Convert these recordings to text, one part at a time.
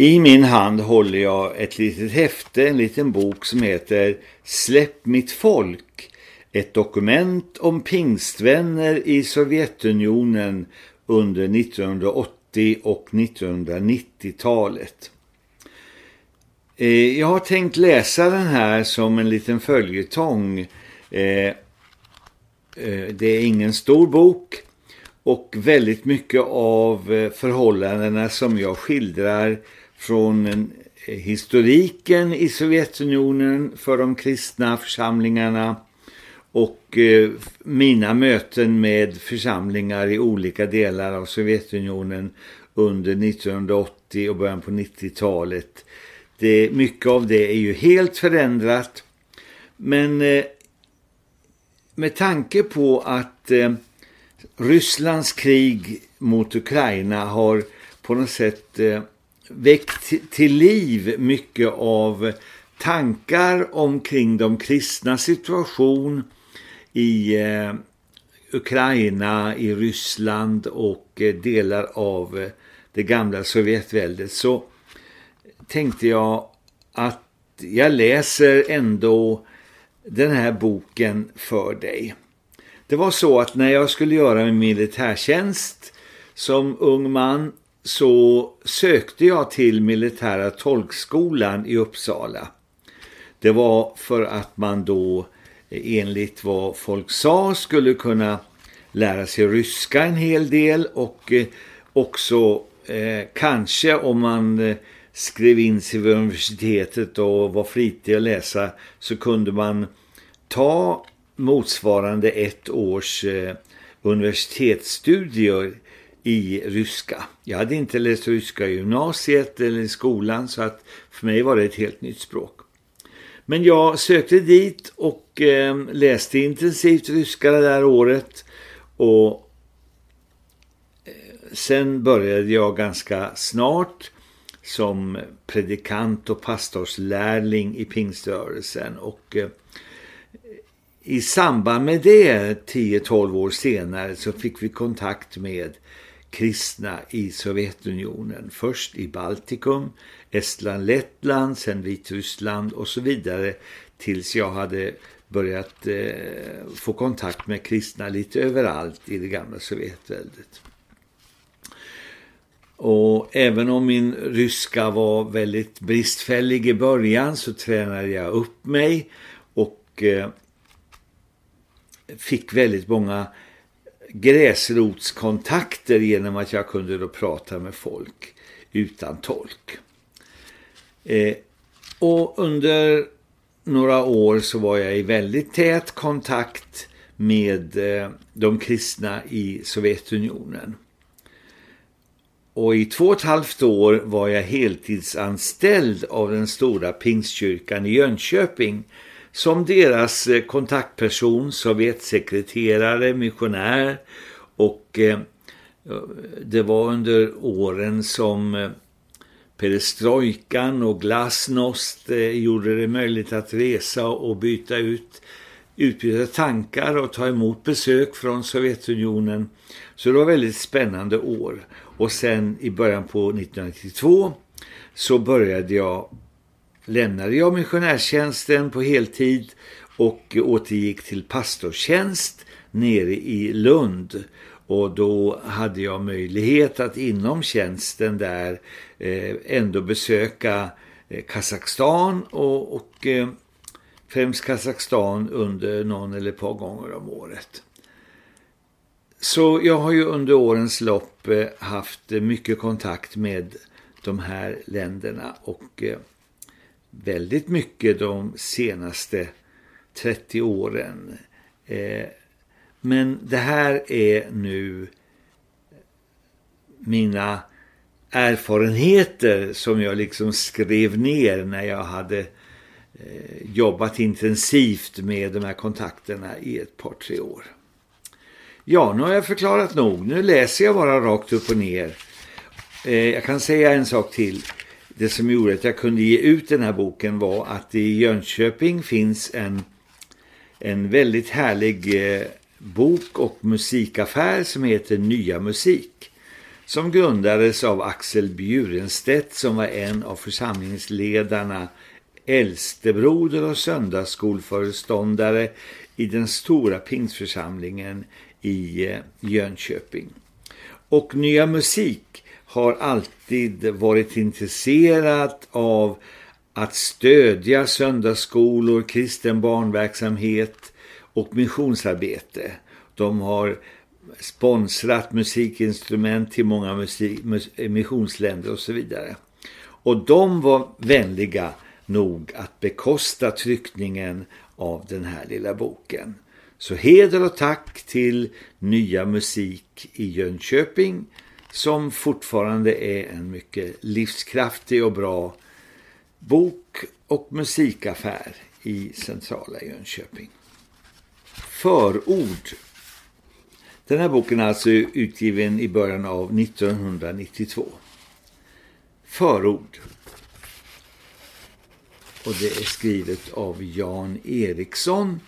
I min hand håller jag ett litet häfte, en liten bok som heter Släpp mitt folk. Ett dokument om pingstvänner i Sovjetunionen under 1980 och 1990-talet. Eh, jag har tänkt läsa den här som en liten följetong. Eh, eh, det är ingen stor bok och väldigt mycket av förhållandena som jag skildrar från eh, historiken i Sovjetunionen för de kristna församlingarna och eh, mina möten med församlingar i olika delar av Sovjetunionen under 1980 och början på 90-talet. Mycket av det är ju helt förändrat men eh, med tanke på att eh, Rysslands krig mot Ukraina har på något sätt eh, väckt till liv mycket av tankar omkring de kristna situation i eh, Ukraina, i Ryssland och eh, delar av eh, det gamla Sovjetväldet så tänkte jag att jag läser ändå den här boken för dig. Det var så att när jag skulle göra min militärtjänst som ung man så sökte jag till militära tolkskolan i Uppsala. Det var för att man då enligt vad folk sa skulle kunna lära sig ryska en hel del och eh, också eh, kanske om man eh, skrev in sig vid universitetet och var flitig att läsa så kunde man ta motsvarande ett års eh, universitetsstudier i ryska. Jag hade inte läst ryska i gymnasiet eller i skolan så att för mig var det ett helt nytt språk. Men jag sökte dit och eh, läste intensivt ryska det där året och eh, sen började jag ganska snart som predikant och pastorslärling i pingströrelsen och eh, i samband med det 10-12 år senare så fick vi kontakt med kristna i Sovjetunionen. Först i Baltikum, Estland, Lettland, sen Vitryssland och så vidare tills jag hade börjat eh, få kontakt med kristna lite överallt i det gamla Sovjetväldet. Och även om min ryska var väldigt bristfällig i början så tränade jag upp mig och eh, fick väldigt många gräsrotskontakter genom att jag kunde då prata med folk utan tolk. Eh, och under några år så var jag i väldigt tät kontakt med eh, de kristna i Sovjetunionen. Och i två och ett halvt år var jag heltidsanställd av den stora pingstkyrkan i Jönköping som deras eh, kontaktperson, sovjetsekreterare, missionär och eh, det var under åren som eh, perestrojkan och glasnost gjorde det möjligt att resa och byta ut utbyta tankar och ta emot besök från Sovjetunionen. Så det var väldigt spännande år. Och sen i början på 1992 så började jag lämnade jag missionärstjänsten på heltid och återgick till pastortjänst nere i Lund. Och då hade jag möjlighet att inom tjänsten där eh, ändå besöka eh, Kazakstan och, och eh, främst Kazakstan under någon eller ett par gånger om året. Så jag har ju under årens lopp haft mycket kontakt med de här länderna och väldigt mycket de senaste 30 åren. Eh, men det här är nu mina erfarenheter som jag liksom skrev ner när jag hade eh, jobbat intensivt med de här kontakterna i ett par, tre år. Ja, nu har jag förklarat nog. Nu läser jag bara rakt upp och ner. Eh, jag kan säga en sak till det som gjorde att jag kunde ge ut den här boken var att i Jönköping finns en, en väldigt härlig eh, bok och musikaffär som heter Nya Musik som grundades av Axel Bjurenstedt som var en av församlingsledarna, äldstebroder och söndagsskolföreståndare i den stora pingsförsamlingen i eh, Jönköping. Och Nya Musik har alltid varit intresserad av att stödja söndagsskolor, kristen barnverksamhet och missionsarbete. De har sponsrat musikinstrument till många musik, missionsländer och så vidare. Och de var vänliga nog att bekosta tryckningen av den här lilla boken. Så heder och tack till Nya Musik i Jönköping som fortfarande är en mycket livskraftig och bra bok- och musikaffär i centrala Jönköping. Förord. Den här boken är alltså utgiven i början av 1992. Förord. Och det är skrivet av Jan Eriksson,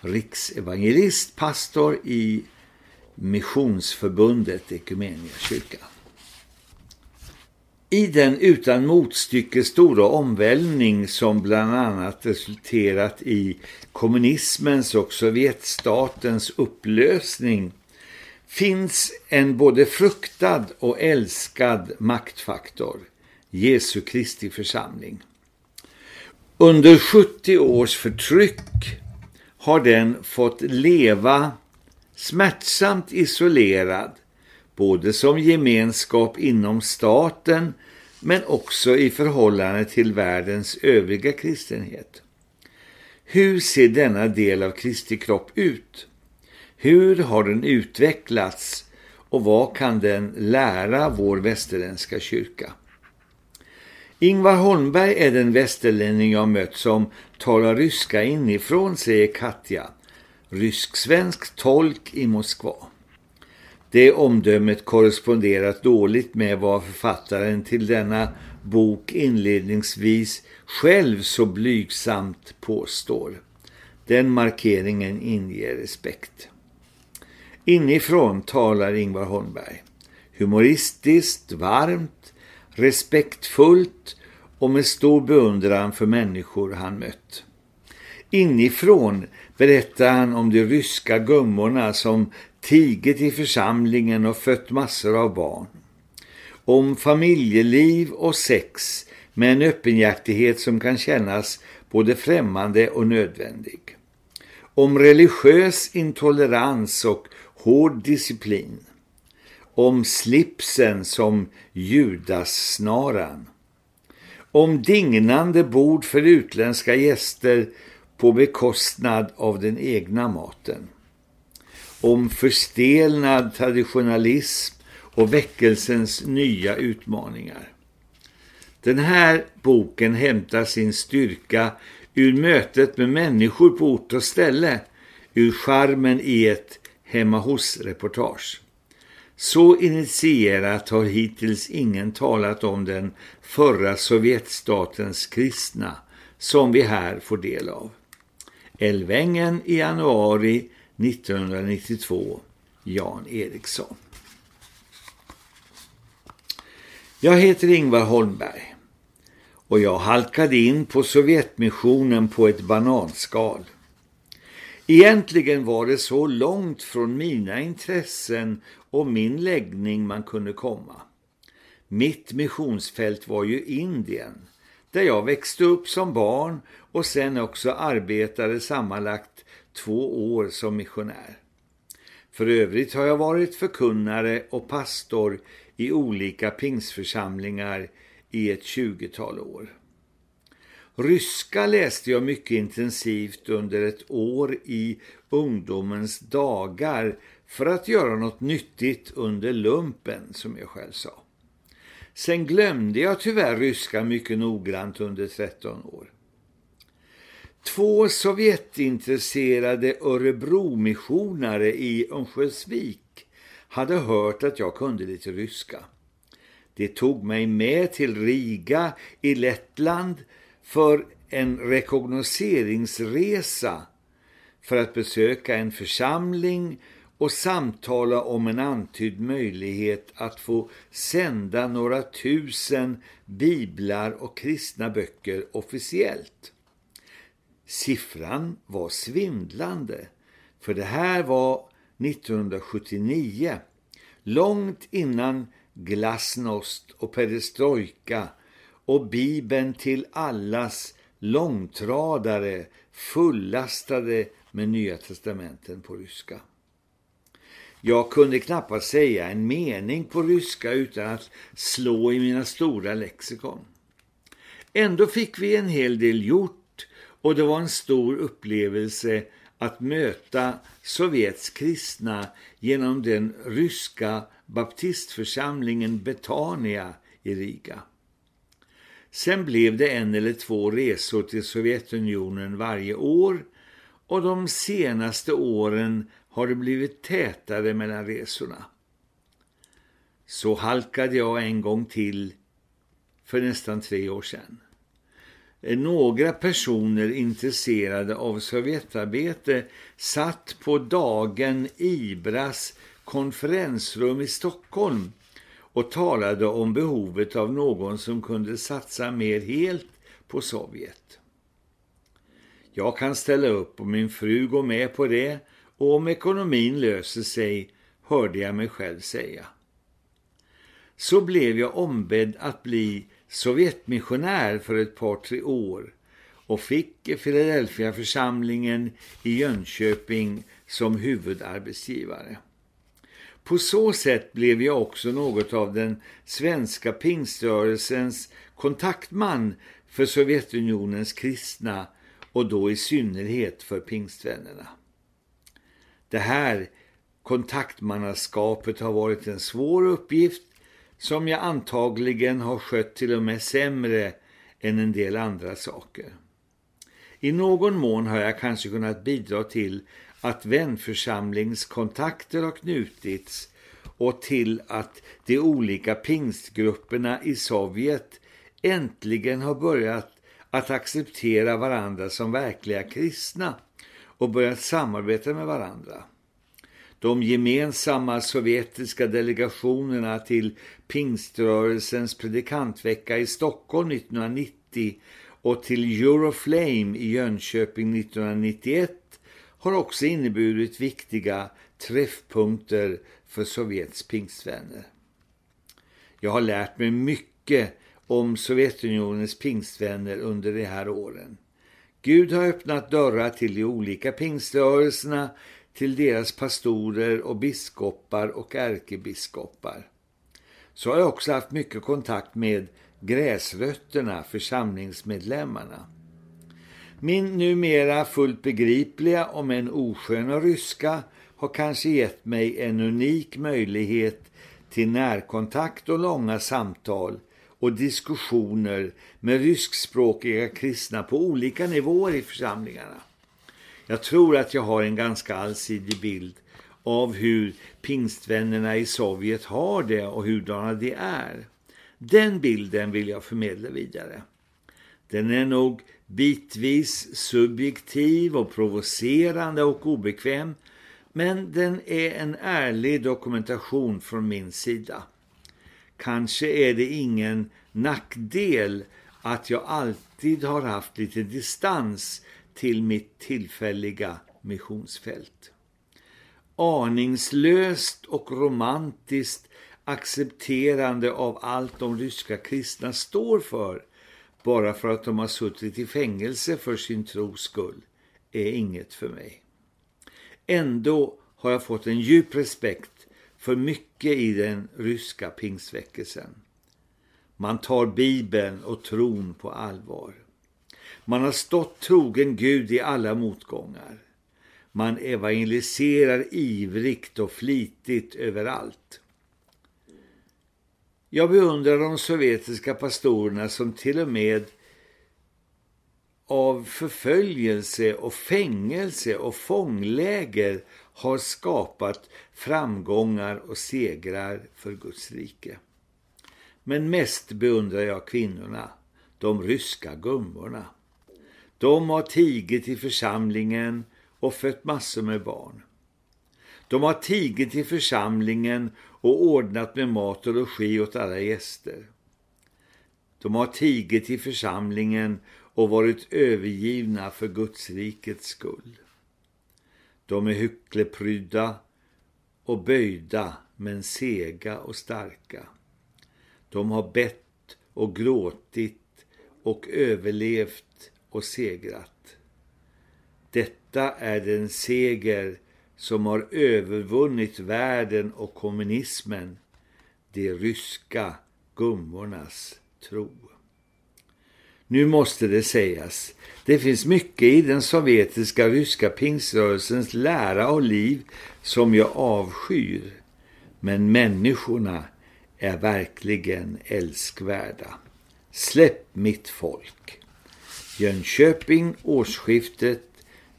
riksevangelist, pastor i Missionsförbundet Ekumeniakyrkan. I den utan motstycke stora omvälvning som bland annat resulterat i kommunismens och Sovjetstatens upplösning finns en både fruktad och älskad maktfaktor, Jesu Kristi församling. Under 70 års förtryck har den fått leva smärtsamt isolerad både som gemenskap inom staten men också i förhållande till världens övriga kristenhet. Hur ser denna del av Kristi kropp ut? Hur har den utvecklats och vad kan den lära vår västerländska kyrka? Ingvar Holmberg är den västerlänning jag mött som talar ryska inifrån, säger Katja, rysk-svensk tolk i Moskva. Det omdömet korresponderat dåligt med vad författaren till denna bok inledningsvis själv så blygsamt påstår. Den markeringen inger respekt. Inifrån talar Ingvar Holmberg. Humoristiskt, varmt, respektfullt och med stor beundran för människor han mött. Inifrån berättar han om de ryska gummorna som tigit i församlingen och fött massor av barn. Om familjeliv och sex med en öppenhjärtighet som kan kännas både främmande och nödvändig. Om religiös intolerans och hård disciplin. Om slipsen som judassnaran. Om dignande bord för utländska gäster på bekostnad av den egna maten om förstelnad traditionalism och väckelsens nya utmaningar. Den här boken hämtar sin styrka ur mötet med människor på ort och ställe, ur charmen i ett hemma hos-reportage. Så initierat har hittills ingen talat om den förra Sovjetstatens kristna som vi här får del av. Älvängen i januari 1992 Jan Eriksson. Jag heter Ingvar Holmberg och jag halkade in på Sovjetmissionen på ett bananskal. Egentligen var det så långt från mina intressen och min läggning man kunde komma. Mitt missionsfält var ju Indien, där jag växte upp som barn och sen också arbetade sammanlagt två år som missionär. För övrigt har jag varit förkunnare och pastor i olika pingsförsamlingar i ett tjugotal år. Ryska läste jag mycket intensivt under ett år i ungdomens dagar för att göra något nyttigt under lumpen, som jag själv sa. Sen glömde jag tyvärr ryska mycket noggrant under 13 år. Två Sovjetintresserade Örebro-missionare i Örnsköldsvik hade hört att jag kunde lite ryska. Det tog mig med till Riga i Lettland för en rekognoseringsresa för att besöka en församling och samtala om en antydd möjlighet att få sända några tusen biblar och kristna böcker officiellt. Siffran var svindlande, för det här var 1979, långt innan glasnost och perestrojka och Bibeln till allas långtradare fullastade med Nya testamenten på ryska. Jag kunde knappast säga en mening på ryska utan att slå i mina stora lexikon. Ändå fick vi en hel del gjort och det var en stor upplevelse att möta Sovjets kristna genom den ryska baptistförsamlingen Betania i Riga. Sen blev det en eller två resor till Sovjetunionen varje år och de senaste åren har det blivit tätare mellan resorna. Så halkade jag en gång till för nästan tre år sedan. Några personer intresserade av Sovjetarbete satt på dagen Ibras konferensrum i Stockholm och talade om behovet av någon som kunde satsa mer helt på Sovjet. Jag kan ställa upp och min fru går med på det och om ekonomin löser sig, hörde jag mig själv säga. Så blev jag ombedd att bli Sovjetmissionär för ett par tre år och fick Philadelphia-församlingen i Jönköping som huvudarbetsgivare. På så sätt blev jag också något av den svenska pingströrelsens kontaktman för Sovjetunionens kristna och då i synnerhet för pingstvännerna. Det här kontaktmannaskapet har varit en svår uppgift som jag antagligen har skött till och med sämre än en del andra saker. I någon mån har jag kanske kunnat bidra till att vänförsamlingskontakter har knutits och till att de olika pingstgrupperna i Sovjet äntligen har börjat att acceptera varandra som verkliga kristna och börjat samarbeta med varandra. De gemensamma sovjetiska delegationerna till pingströrelsens predikantvecka i Stockholm 1990 och till Euroflame i Jönköping 1991 har också inneburit viktiga träffpunkter för Sovjets pingstvänner. Jag har lärt mig mycket om Sovjetunionens pingstvänner under de här åren. Gud har öppnat dörrar till de olika pingströrelserna, till deras pastorer och biskopar och ärkebiskopar. Så har jag också haft mycket kontakt med gräsrötterna, församlingsmedlemmarna. Min numera fullt begripliga om en osköna ryska har kanske gett mig en unik möjlighet till närkontakt och långa samtal och diskussioner med ryskspråkiga kristna på olika nivåer i församlingarna. Jag tror att jag har en ganska allsidig bild av hur pingstvännerna i Sovjet har det och hurdana de är. Den bilden vill jag förmedla vidare. Den är nog bitvis subjektiv och provocerande och obekväm men den är en ärlig dokumentation från min sida. Kanske är det ingen nackdel att jag alltid har haft lite distans till mitt tillfälliga missionsfält. Aningslöst och romantiskt accepterande av allt de ryska kristna står för bara för att de har suttit i fängelse för sin tros skull är inget för mig. Ändå har jag fått en djup respekt för mycket i den ryska pingsväckelsen. Man tar Bibeln och tron på allvar. Man har stått trogen Gud i alla motgångar. Man evangeliserar ivrigt och flitigt överallt. Jag beundrar de sovjetiska pastorerna som till och med av förföljelse och fängelse och fångläger har skapat framgångar och segrar för Guds rike. Men mest beundrar jag kvinnorna, de ryska gummorna. De har tigit i församlingen och fött massor med barn. De har tigit i församlingen och ordnat med mat och logi åt alla gäster. De har tigit i församlingen och varit övergivna för Guds rikets skull. De är hyckleprydda och böjda men sega och starka. De har bett och gråtit och överlevt och segrat. Detta är den seger som har övervunnit världen och kommunismen, de ryska gummornas tro. Nu måste det sägas, det finns mycket i den sovjetiska ryska pingsrörelsens lära och liv som jag avskyr. Men människorna är verkligen älskvärda. Släpp mitt folk. Jönköping årsskiftet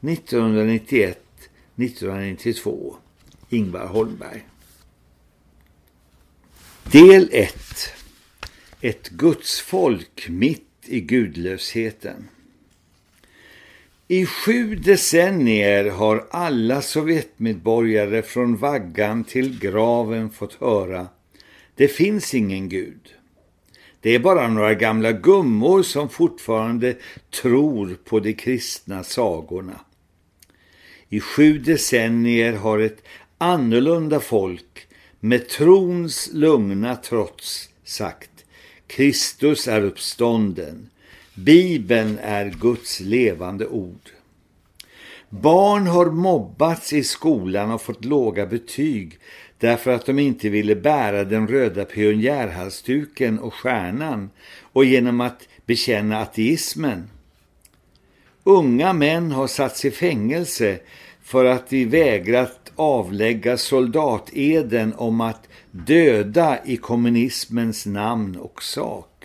1991-1992. Ingvar Holmberg. Del 1. Ett gudsfolk mitt i gudlösheten. I sju decennier har alla Sovjetmedborgare från vaggan till graven fått höra det finns ingen gud. Det är bara några gamla gummor som fortfarande tror på de kristna sagorna. I sju decennier har ett annorlunda folk med trons lugna trots sagt Kristus är uppstånden. Bibeln är Guds levande ord. Barn har mobbats i skolan och fått låga betyg därför att de inte ville bära den röda pionjärhalsduken och stjärnan och genom att bekänna ateismen. Unga män har satts i fängelse för att de vägrat avlägga soldateden om att döda i kommunismens namn och sak.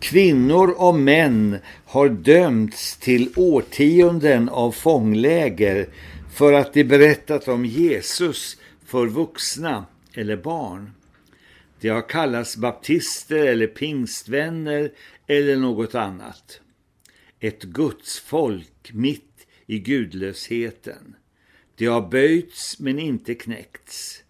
Kvinnor och män har dömts till årtionden av fångläger för att de berättat om Jesus för vuxna eller barn. De har kallats baptister eller pingstvänner eller något annat. Ett gudsfolk mitt i gudlösheten. De har böjts men inte knäckts.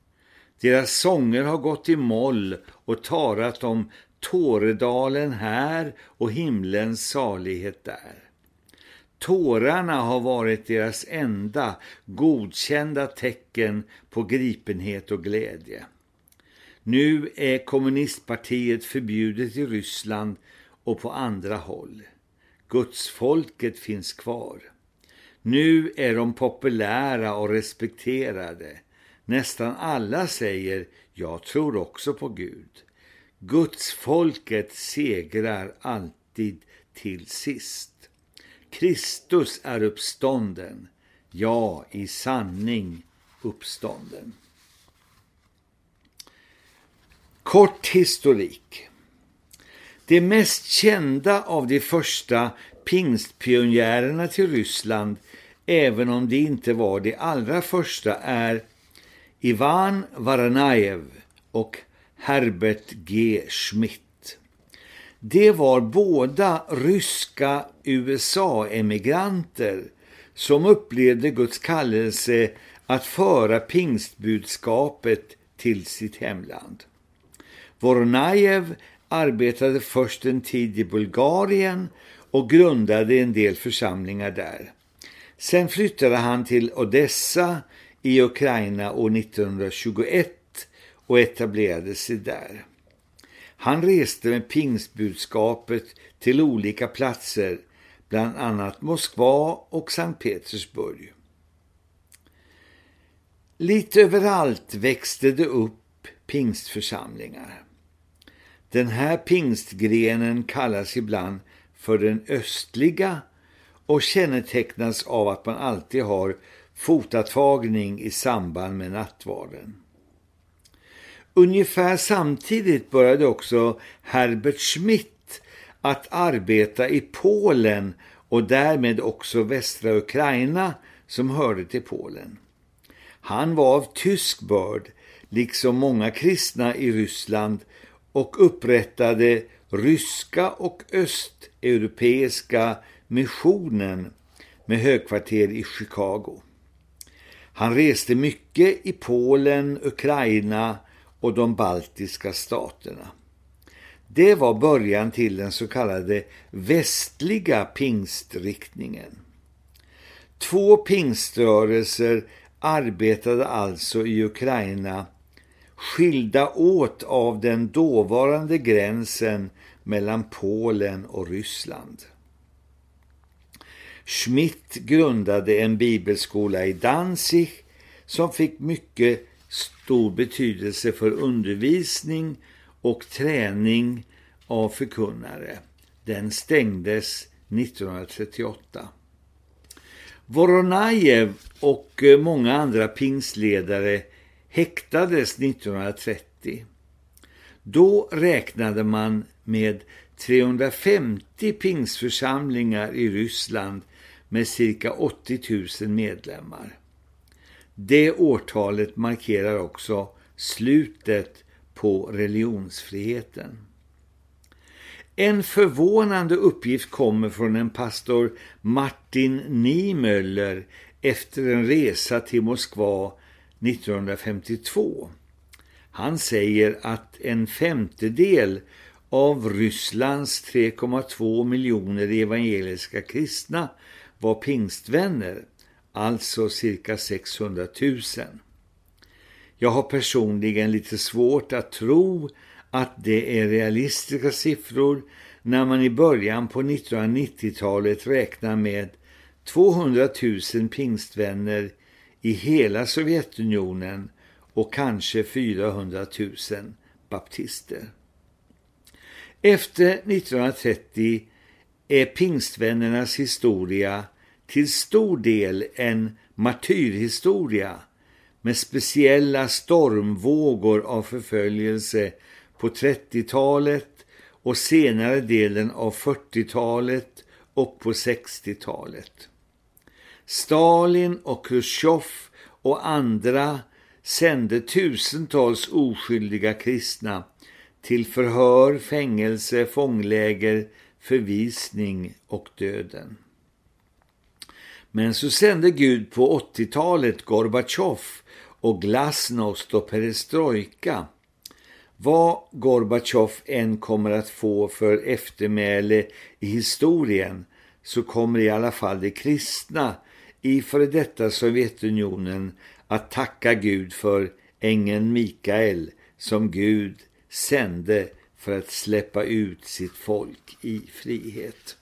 Deras sånger har gått i moll och tarat om Tåredalen här och himlens salighet där. Tårarna har varit deras enda godkända tecken på gripenhet och glädje. Nu är kommunistpartiet förbjudet i Ryssland och på andra håll. Gudsfolket finns kvar. Nu är de populära och respekterade. Nästan alla säger, jag tror också på Gud. Gudsfolket segrar alltid till sist. Kristus är uppstånden, ja i sanning uppstånden. Kort historik. Det mest kända av de första pingstpionjärerna till Ryssland, även om det inte var det allra första, är Ivan Varanaev och Herbert G. Schmidt. Det var båda ryska USA-emigranter som upplevde Guds kallelse att föra pingstbudskapet till sitt hemland. Voronajev arbetade först en tid i Bulgarien och grundade en del församlingar där. Sen flyttade han till Odessa i Ukraina år 1921 och etablerade sig där. Han reste med pingstbudskapet till olika platser, bland annat Moskva och Sankt Petersburg. Lite överallt växte det upp pingstförsamlingar. Den här pingstgrenen kallas ibland för den östliga och kännetecknas av att man alltid har fotatagning i samband med nattvarden. Ungefär samtidigt började också Herbert Schmidt att arbeta i Polen och därmed också västra Ukraina som hörde till Polen. Han var av tysk börd, liksom många kristna i Ryssland och upprättade ryska och östeuropeiska missionen med högkvarter i Chicago. Han reste mycket i Polen, Ukraina och de baltiska staterna. Det var början till den så kallade västliga pingstriktningen. Två pingströrelser arbetade alltså i Ukraina skilda åt av den dåvarande gränsen mellan Polen och Ryssland. Schmidt grundade en bibelskola i Danzig som fick mycket stor betydelse för undervisning och träning av förkunnare. Den stängdes 1938. Voronajev och eh, många andra pingsledare häktades 1930. Då räknade man med 350 pingsförsamlingar i Ryssland med cirka 80 000 medlemmar. Det årtalet markerar också slutet på religionsfriheten. En förvånande uppgift kommer från en pastor Martin Niemöller efter en resa till Moskva 1952. Han säger att en femtedel av Rysslands 3,2 miljoner evangeliska kristna var pingstvänner, alltså cirka 600 000. Jag har personligen lite svårt att tro att det är realistiska siffror när man i början på 1990-talet räknar med 200 000 pingstvänner i hela Sovjetunionen och kanske 400 000 baptister. Efter 1930 är pingstvännernas historia till stor del en martyrhistoria med speciella stormvågor av förföljelse på 30-talet och senare delen av 40-talet och på 60-talet. Stalin och Khrushchev och andra sände tusentals oskyldiga kristna till förhör, fängelse, fångläger, förvisning och döden. Men så sände Gud på 80-talet Gorbachev och glasnost och perestrojka. Vad Gorbachev än kommer att få för eftermäle i historien så kommer i alla fall de kristna i före detta Sovjetunionen att tacka Gud för ängeln Mikael som Gud sände för att släppa ut sitt folk i frihet.